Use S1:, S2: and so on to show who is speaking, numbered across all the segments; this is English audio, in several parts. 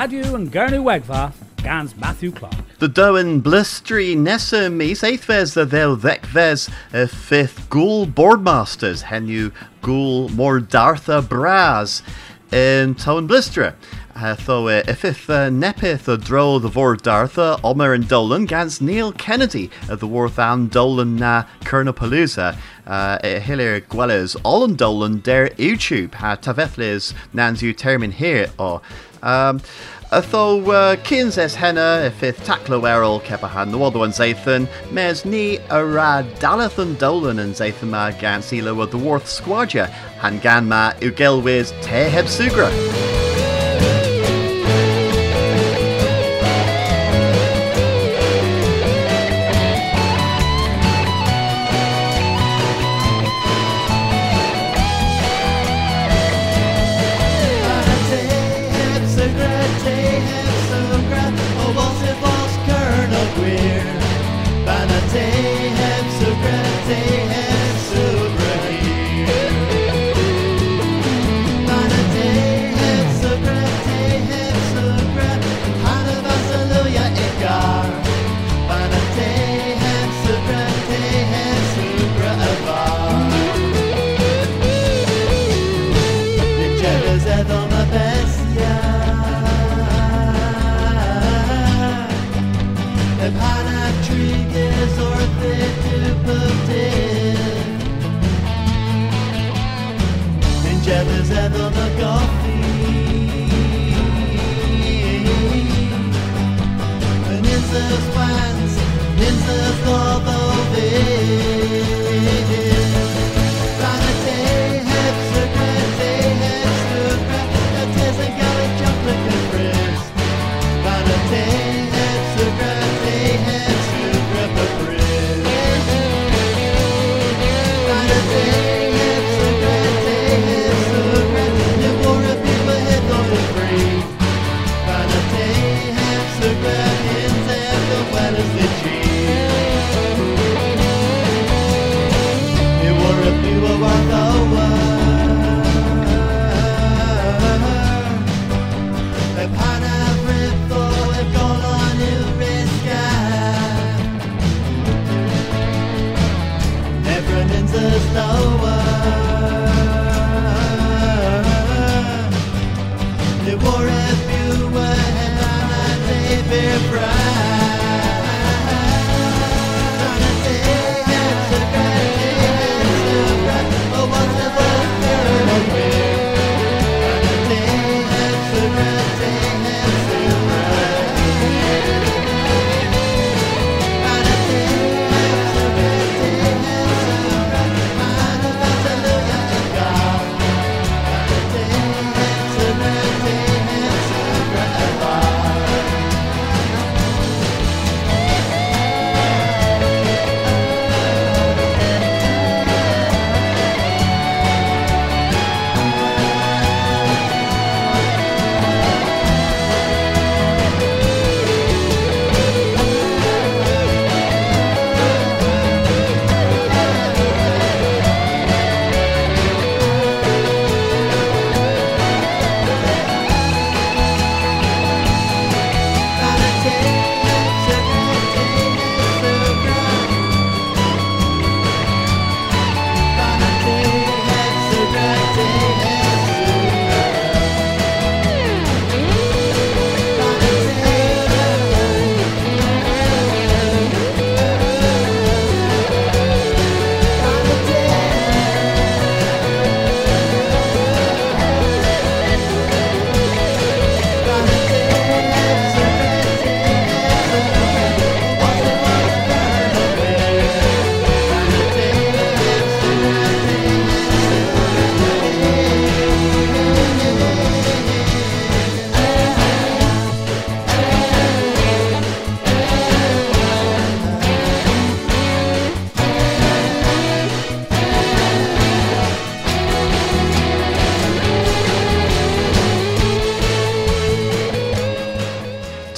S1: Radio and Gernu Wegva, Gans Matthew Clark.
S2: The Dowen Blistry Nessa Mies Eighthves the fifth Ghoul Boardmasters Henu Ghoul Mordartha Braz in Towen Blistra. Tho ifith uh, nepith a dro the vor dartha Omer and Dolan gans Neil Kennedy of the Worth an Dolan na Kernapalooza uh, hilir gwelers Olin Dolan der YouTube ha tavethlis nanzu termin here or um, Tho uh, Kins es henna y ffydd taclo erol cepahan nwodd o'n zaethyn, mes ni a ra dalath yn dolan and zaethyn ma gan silo o ddworth sgwadia, han gan ma yw gelwys sugra.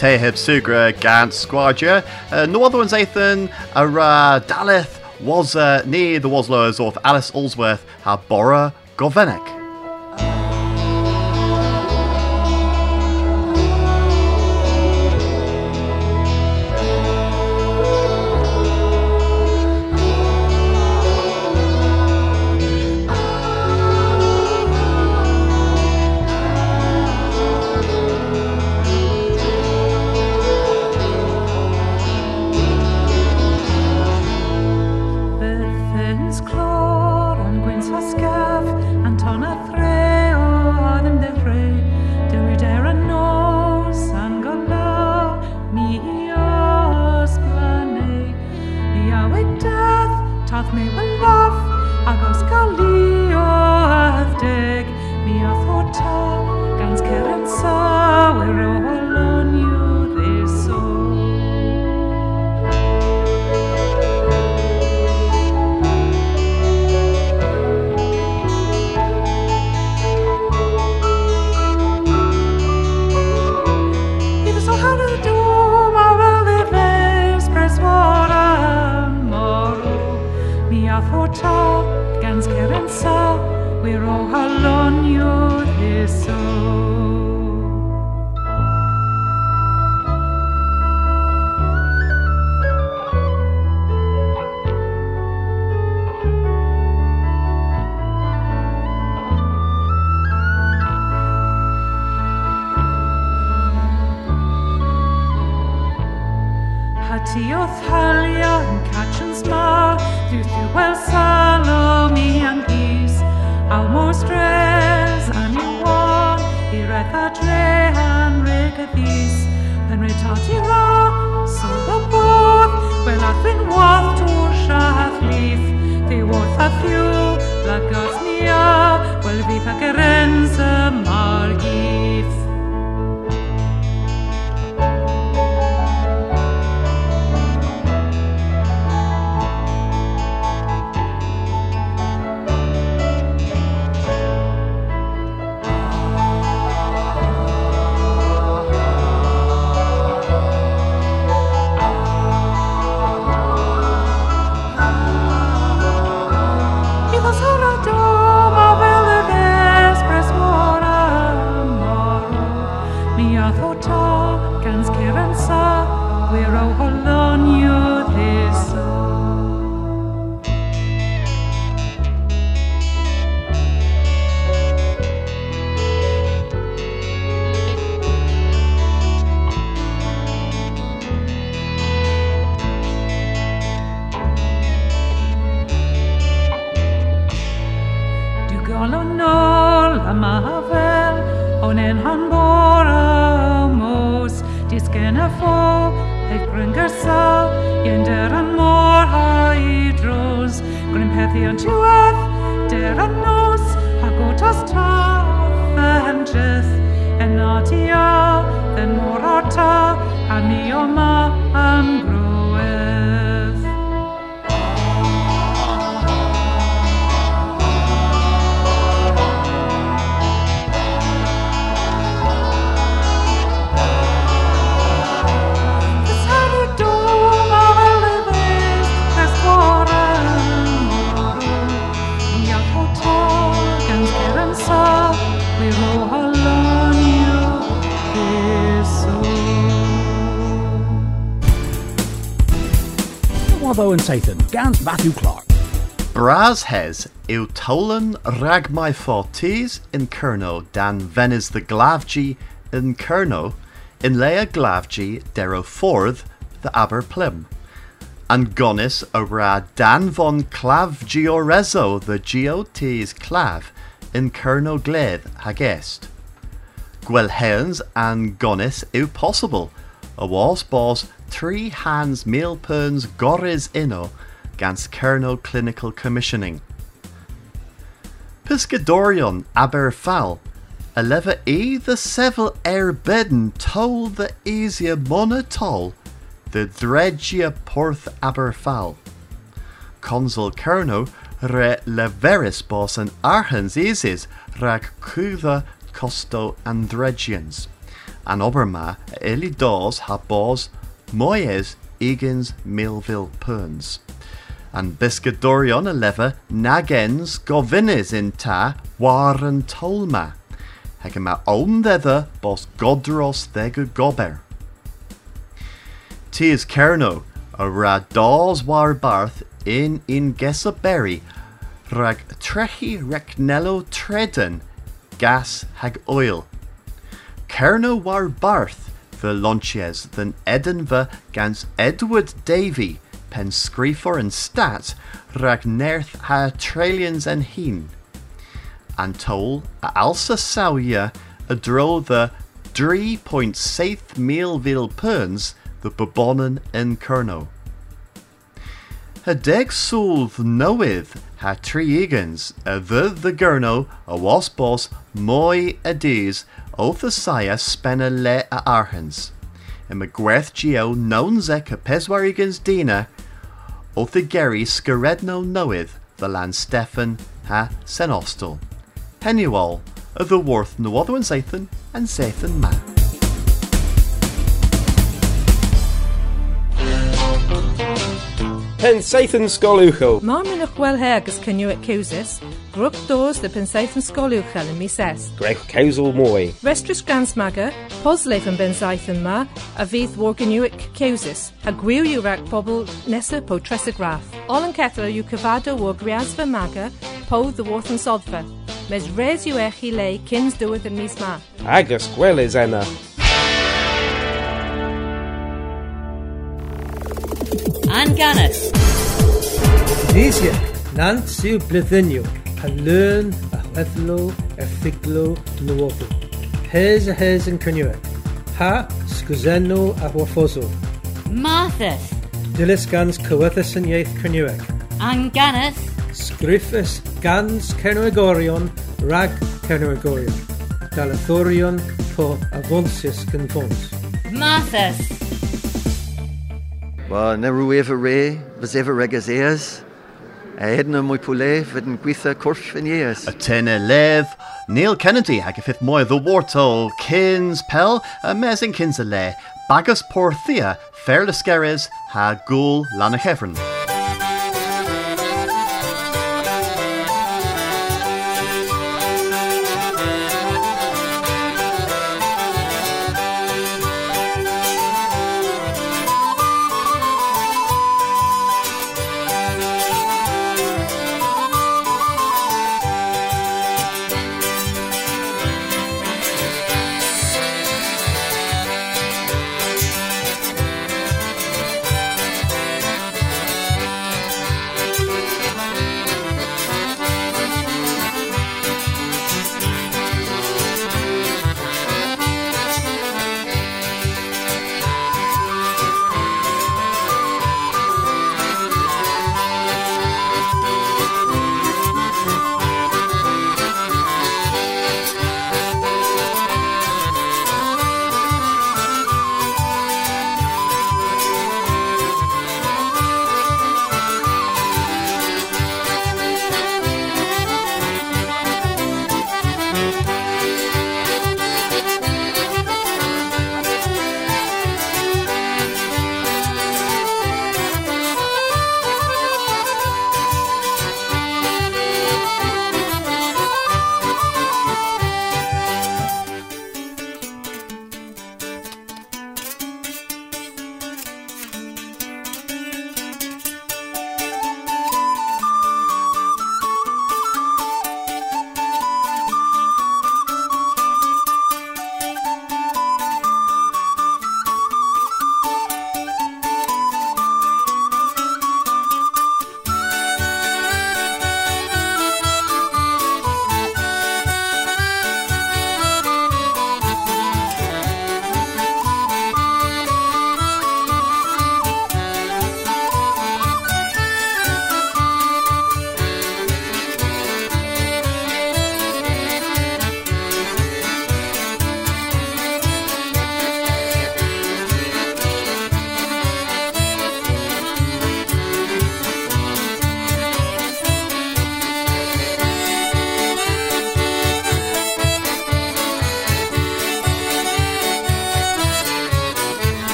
S2: Teheb Sugra Gant Squadra. Uh, one's Athan, Ara Daleth was uh, near the Waslowers of Alice Allsworth, Bora Govenek.
S3: Hati o thalia yn catch smar Dywth yw wel salomi ang gys Almost res an yw wan I reth a dre an reg a ddys Yn rhaid tati ra Sol o bodd Wel a thyn wath tŵr siath lif Ddi wrth a thota gans ceren sa Wir Gwyn pethu yn tiwedd Der yn nos A gotas tath yn jyth En nati a Then môr o'r ta A mi o ma am
S1: Satan, Gans Matthew Clark.
S2: Bras hes yw tolan rag mai fortis in Kerno dan venis the Glavgi in Kerno in lea Glavgi dero forth the Aber Plim. And gonis a dan von Clav Giorezo the GOT's Clav in Kerno Gledd hagest. Gwelhens and gonis yw possible. A was bos three hands meal perns goris inno gans Kerno Clinical Commissioning. Piscadorion Aberfal, a leva e the sevel air bedden toll the easier monotol, the dredgia porth Aberfal. Consul Kerno re leveris bos and arhens isis rag kutha costo andregians. An oberma eli dos ha bos moyes igins milville perns. And Biscadorion a leva nagens govinis in ta war and tolma. Hegema om thither bos godros thega gober. Tis Kerno, a ra dawes war barth in in Gessaberry, rag trechi recnello treden, gas hag oil. Kerno war barth, the launches than Edinburgh gans Edward Davy, pen scrifor and stat rag nerth ha trillions en heen. And tol a alsa sawia a the 3.7 mil vil perns the babonnen en kerno. Ha deg soulth knoweth ha tri egans a the the gurno a was boss moi a dees oath a saya spenna le a arhans. Mae gwerth geo nawn zec a peswar dina oath a geri scaredno knoweth the land Stefan ha senostel. Henuol of the worth no other one Sathan and Sathan ma.
S4: Pensaithan Skolúchel.
S5: Má minach bhfuil he agus cynniuit cewsys, grwp dos de pensaithan sgoliwchel yn mis es.
S4: Greg Cowsel Moy.
S5: Restris grans maga, posleif yn bensaithan ma, a fydd warganiuic cewsys, a gwyw yw rhaid pobl nesa po tresagraff. Ol yn cethra yw cyfado o griasfa maga, po the worth yn soddfa. Mes res yw eich i lei cyns dywydd yn mis ma.
S4: Agus Gwelis enna.
S6: Anganus. These
S7: here, nant yw blyddyniw, a lyn, a chweflw, erthiglo, nywodw. Hes a hes yn cynywyd. Ha, sgwzenw a hwrffosw.
S6: Marthus.
S7: Dilys gans cywyddus yn ieith
S6: cynywyd. Anganus.
S7: Sgriffus gans cernwygorion, rag cernwygorion. Dalathorion, po a fonsys gynfons.
S6: Marthus.
S8: Wel, na rw efer re, fys efer regas eas. A edna mwy pwle, fyd yn gweithio cwrff yn.
S2: A ten lev, Neil Kennedy hag y fifth moy the wartol, kins pel, a mesin kins a le, bagus porthia, fair lascares, ha gul lana chefren.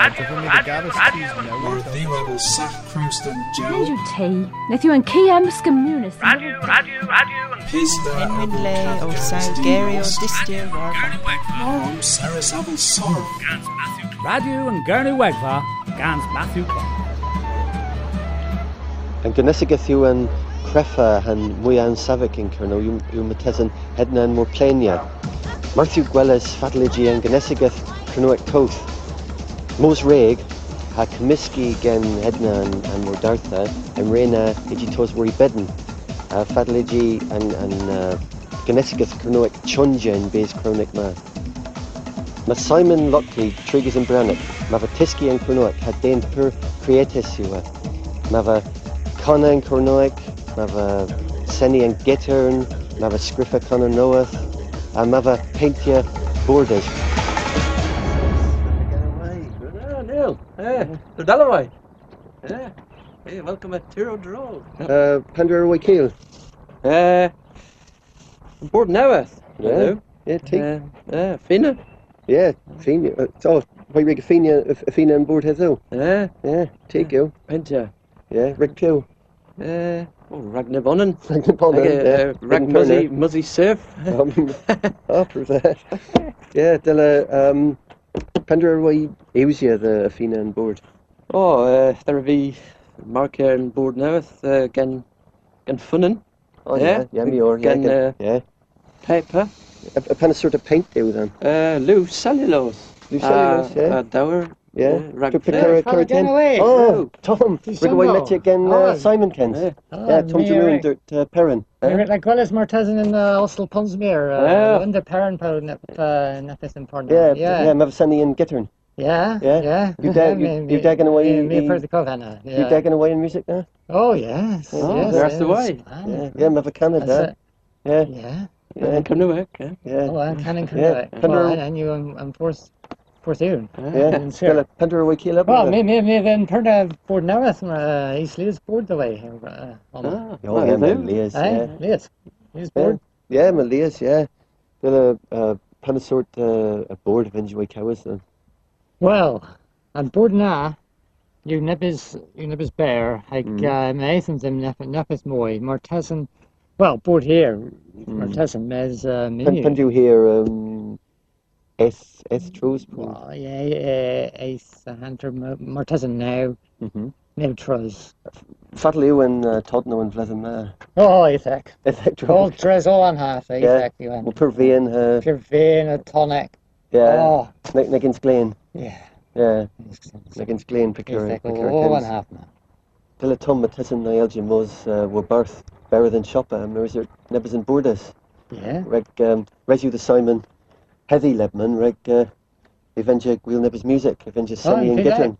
S9: Olivero, from the Gavis Keys now.
S10: The rebel Sack Crimston Joe.
S11: you tea. Nath you an Kiam Scamunis.
S12: Radio, radio, radio.
S10: Pista.
S13: Henry Lay or Sao Gary or Distir
S10: Morum Sarah Saville Sor.
S1: Radio and Gurney Wegva, Gans Matthew Clark.
S14: An gynnesigeth yw yn creffa han mwyaf yn safig yn cyrno yw, yw matesan hedna yn mor plenia. Marthiw gweles fadligi yn gynnesigeth cyrnoec coth. Mos reg ha cymysgu gen hedna and, yn mor dartha reina igi tos wori bedyn. A fadligi yn, yn uh, gynnesigeth cyrnoec chonja yn bes chronic ma. Mae Simon Lockley triggers yn branach. Mae fy tisgi yn cyrnoec ha den pur fy Conna yn Cornoic, mae fy Senni yn Gittern, mae fy Sgriffa Conna Noath, a mae fy Paintia Borders.
S15: Eh, the Dalloway. Eh, hey, welcome at Tiro Drove.
S14: Uh, Pandora Way Keel.
S15: Eh, Board Newath.
S14: Yeah, yeah, take.
S15: Eh, eh, Fina.
S14: Yeah, Fina. Uh, oh, why rig Fina, Fina on board heddiw?
S15: Eh,
S14: Yeah, take you.
S15: Pentia.
S14: Yeah, Rick Pew.
S15: Eh, oh, Ragnar Bonnen.
S14: Ragnar Bonnen,
S15: Like,
S14: yeah.
S15: uh, Rag Muzzy. Muzzy Surf.
S14: Um, after that. Yeah, dyla, um, Pandora Way Eusia, the Fina on board.
S15: Oh, uh, there be Mark here on Board Newath. Uh, gen, gen Funnin.
S14: Oh, yeah, yeah, me or, yeah,
S15: uh,
S14: yeah.
S15: Paper.
S14: A, a pen of sort of paint do then.
S15: Uh, loose Cellulose.
S14: Lou Cellulose,
S15: uh,
S14: yeah.
S15: Uh, Dower.
S14: Yeah,
S15: yeah
S14: rag- to
S15: Carragher
S14: oh, no, Ten. Uh, oh, Tom,
S15: we're
S14: going Rigaway
S15: Metic
S14: and uh, Simon Kent.
S15: Yeah, oh,
S14: yeah Tom
S16: Jermaine
S14: Dirt uh, Perrin.
S16: Yeah. Like well as Martesan and uh, also Ponsmere, uh, under Perrin Pound not and uh, important.
S14: Yeah,
S16: yeah,
S14: yeah, Mavasani and Gittern.
S16: Yeah,
S14: yeah,
S16: yeah.
S14: You're,
S16: da-
S14: you, you're dagging away
S16: me, me the
S14: Covenant.
S16: Yeah.
S14: You're dagging away in music now.
S16: Oh yes,
S14: oh,
S16: yes.
S14: That's
S16: yes.
S15: the
S16: way.
S14: Yeah, yeah,
S16: Mavacanada.
S14: Yeah,
S16: yeah.
S14: Yeah,
S15: Canuick. Yeah.
S16: Oh, I'm Canon
S14: Yeah,
S16: Well, I knew I'm forced. For soon,
S14: yeah.
S16: Got a 14. Ja, spela Pantera var killar på ja, den.
S15: Min,
S14: min, min Pantera bordnamnet
S16: som
S14: er
S16: Islids Bordelei.
S14: Ja,
S16: ja,
S14: men les. Nei, les. Is bord. Ja, a, les, ja. a board of Venjue Kawas Then,
S16: Well, mm. and board now. You neppis, you neppis bear, like
S14: hag
S16: meis som dem neppis moi, martesen, well, board here, martesen, mes
S14: can you hear? um, S, S Tros.
S16: Well, yeah, uh, Ace uh, Hunter Martesan now,
S14: Mm-hmm.
S16: never tries.
S14: Fatal you and uh, and Vlezen Ma.
S16: Oh, Isaac.
S14: Effect
S16: All tres all on half,
S14: Yeah,
S16: Isaac. You
S14: well,
S16: went.
S14: Pervian, uh,
S16: a tonic.
S14: yeah,
S16: Oh,
S14: Nick Nickens Glen.
S16: yeah.
S14: Yeah, Nickens Glen,
S16: Isaac,
S14: Picard.
S16: all on half now.
S14: Dyla Tom Matissan na Elgin Mos uh, were birth better than Shoppa and Mercer Nebas and Bordas.
S16: Yeah.
S14: Reg um Resu the Simon Heavy Lebman Reg uh Avenger Wheel Nebas Music, Avenger Sunny and
S16: Oh, okay,
S14: Gittern.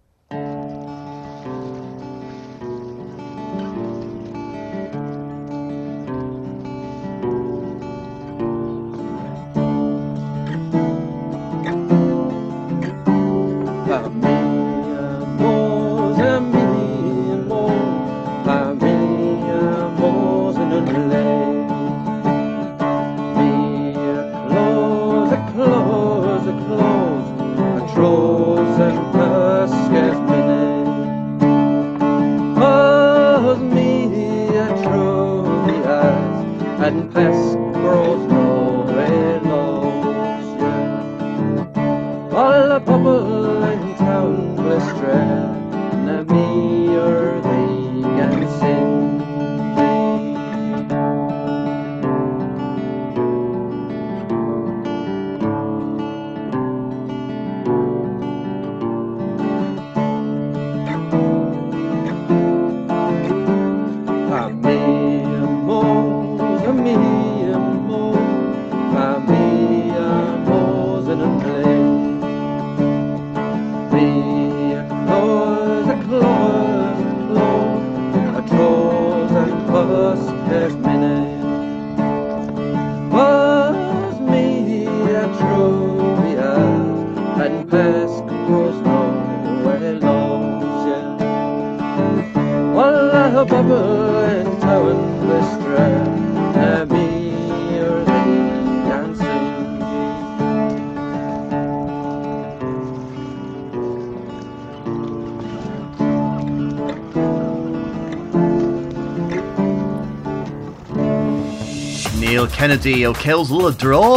S17: Kennedy o Kills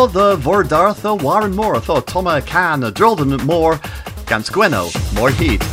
S17: the Vordartha Warren Moore thought Toma can draw them more Gweno more heat.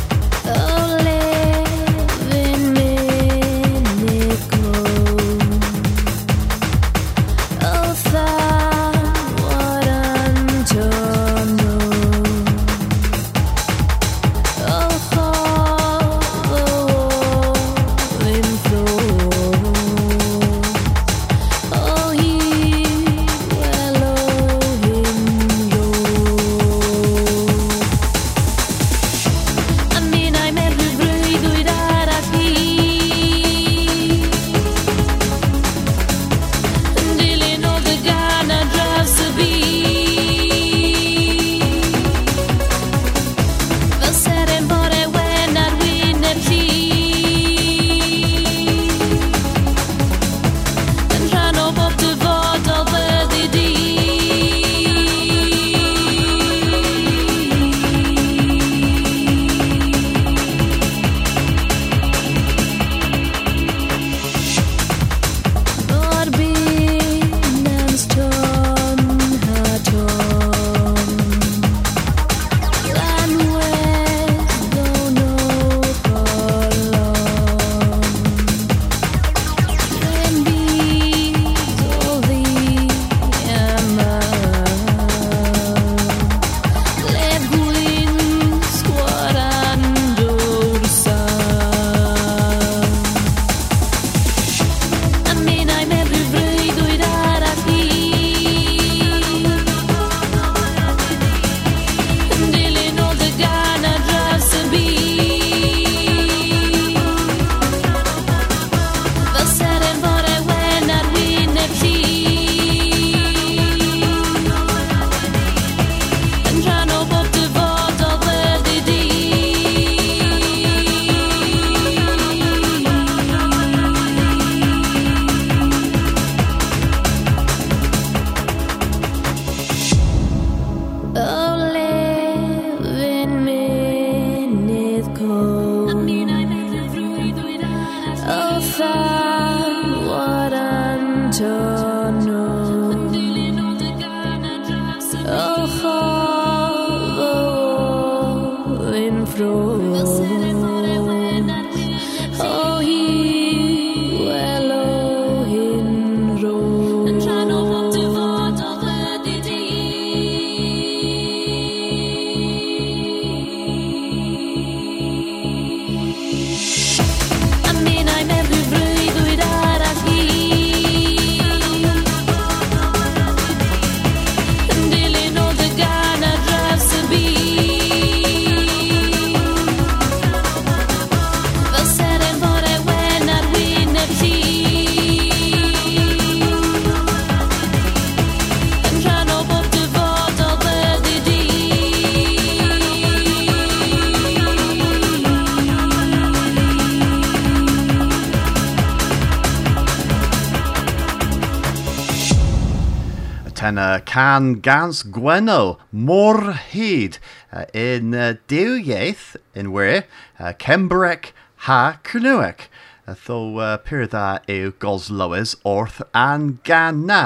S17: can gans gwenol, mor hyd, uh, in uh, diwieith, in wir, uh, cembrec ha cynwec. Uh, tho uh, pyr dda yw goslywys wrth an gan na.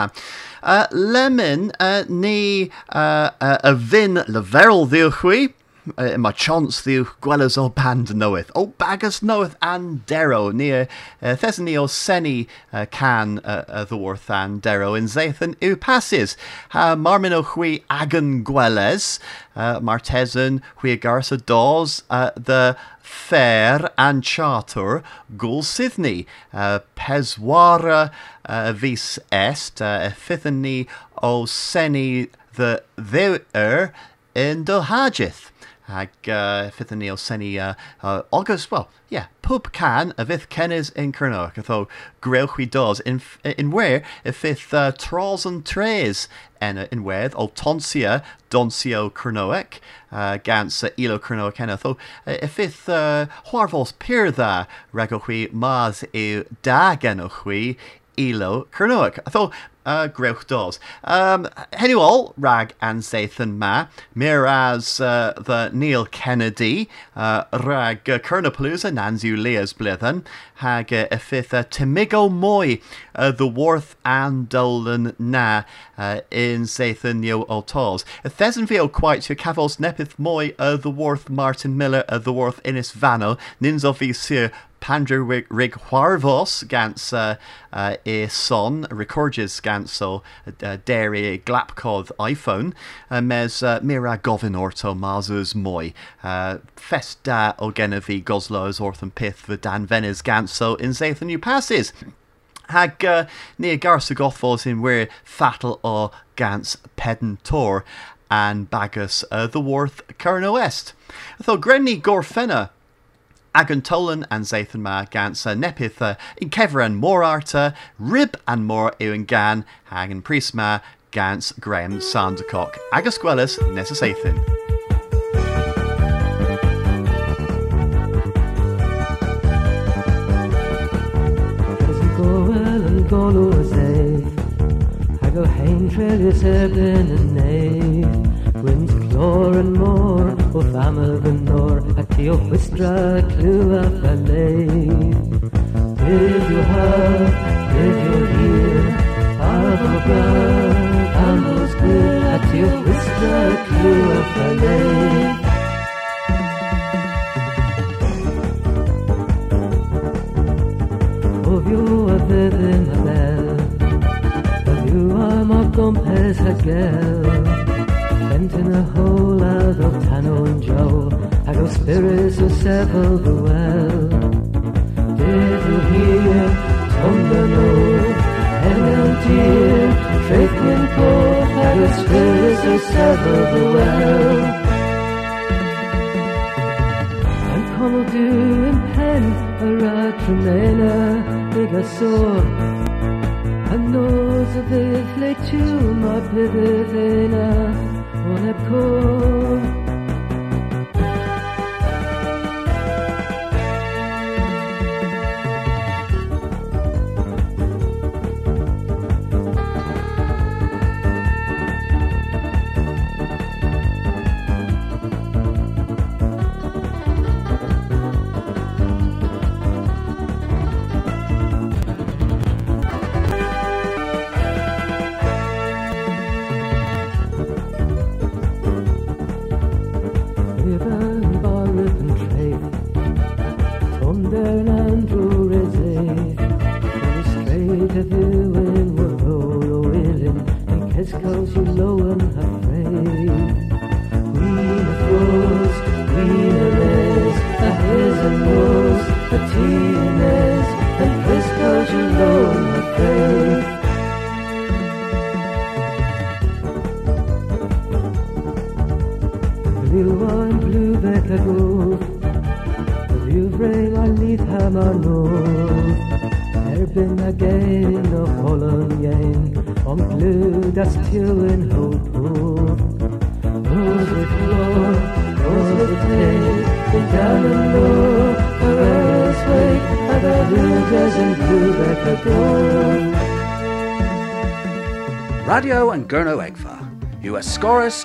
S17: Uh, lemon uh, ni uh, uh, y fyn leferol ddiwch chwi, uh, mae chance ddiw gwelys o band knoweth. O bagus knoweth and dero near uh, thes ni o seni uh, can uh, uh, ddwrth an dero in zeithan yw passes. Ha marmin o chwi agan gwelys, uh, martesan chwi garsa uh, the fair and charter gul Sydney. Uh, peswara uh, vis est, uh, ni o seni the ddewer in do Ag uh, fyddwn ni o senni uh, uh, August, well, yeah, pub can a fydd cennis in Cernach, atho grewch we dos. In, in where y fydd uh, trolls and trays en in wedd o tonsia donsio Cernoec uh, gans uh, ilo Cernoec en atho y fydd uh, rego chwi maz yw da genoch ilo Cernoec. Atho
S2: uh, grewch dos. Um, Henuol, rag and Zathan ma, miraz uh, the Neil Kennedy, uh, rag uh, Kernapalooza, Nanzu Leas blithen, hag uh, a fifth uh, Timigo Moy, uh, the Worth and Dolan na, uh, in Zathan Yo Otos. A Thesenville quite to Cavos Nepith Moy, uh, the Worth Martin Miller, uh, the Worth Innis Vano, Ninzovi Sir, Pandra rig, Huarvos gans uh, uh, e son recorges gans so uh, glapcod iPhone uh, mes uh, mira govin orto mazus moi uh, festa o genevi goslos orthon pith the dan venes gans so in Zathan new passes hag uh, near garsa gothfos in where fatal o gans pedon tor and bagus uh, the worth Curno West. Though Grenny Gorfenna Agan Tolan and Zathan Ma Gansa Nepitha in Keveran Morarta Rib and Mor Ewan Gan Hagan Prisma Gans Graham Sandercock Agasquelis
S12: I go hain trail is eblin and clor and more O famil the nor A whistra clue of a Did you have Did you hear Of a blood Candles good A tio whistra clue of a Of you a in a bell Of you I'm a compes a girl Bent in a hole out of Tano and Joe I spirits of several the well you hear Tonga no Helen dear Traith in court I go spirits of several the well Connell do in pen a ra tremena big a sore a nose of the flake to my pivena on a core
S1: Radio and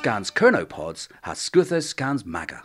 S1: scans Kernopods has Scuthus scans Maga.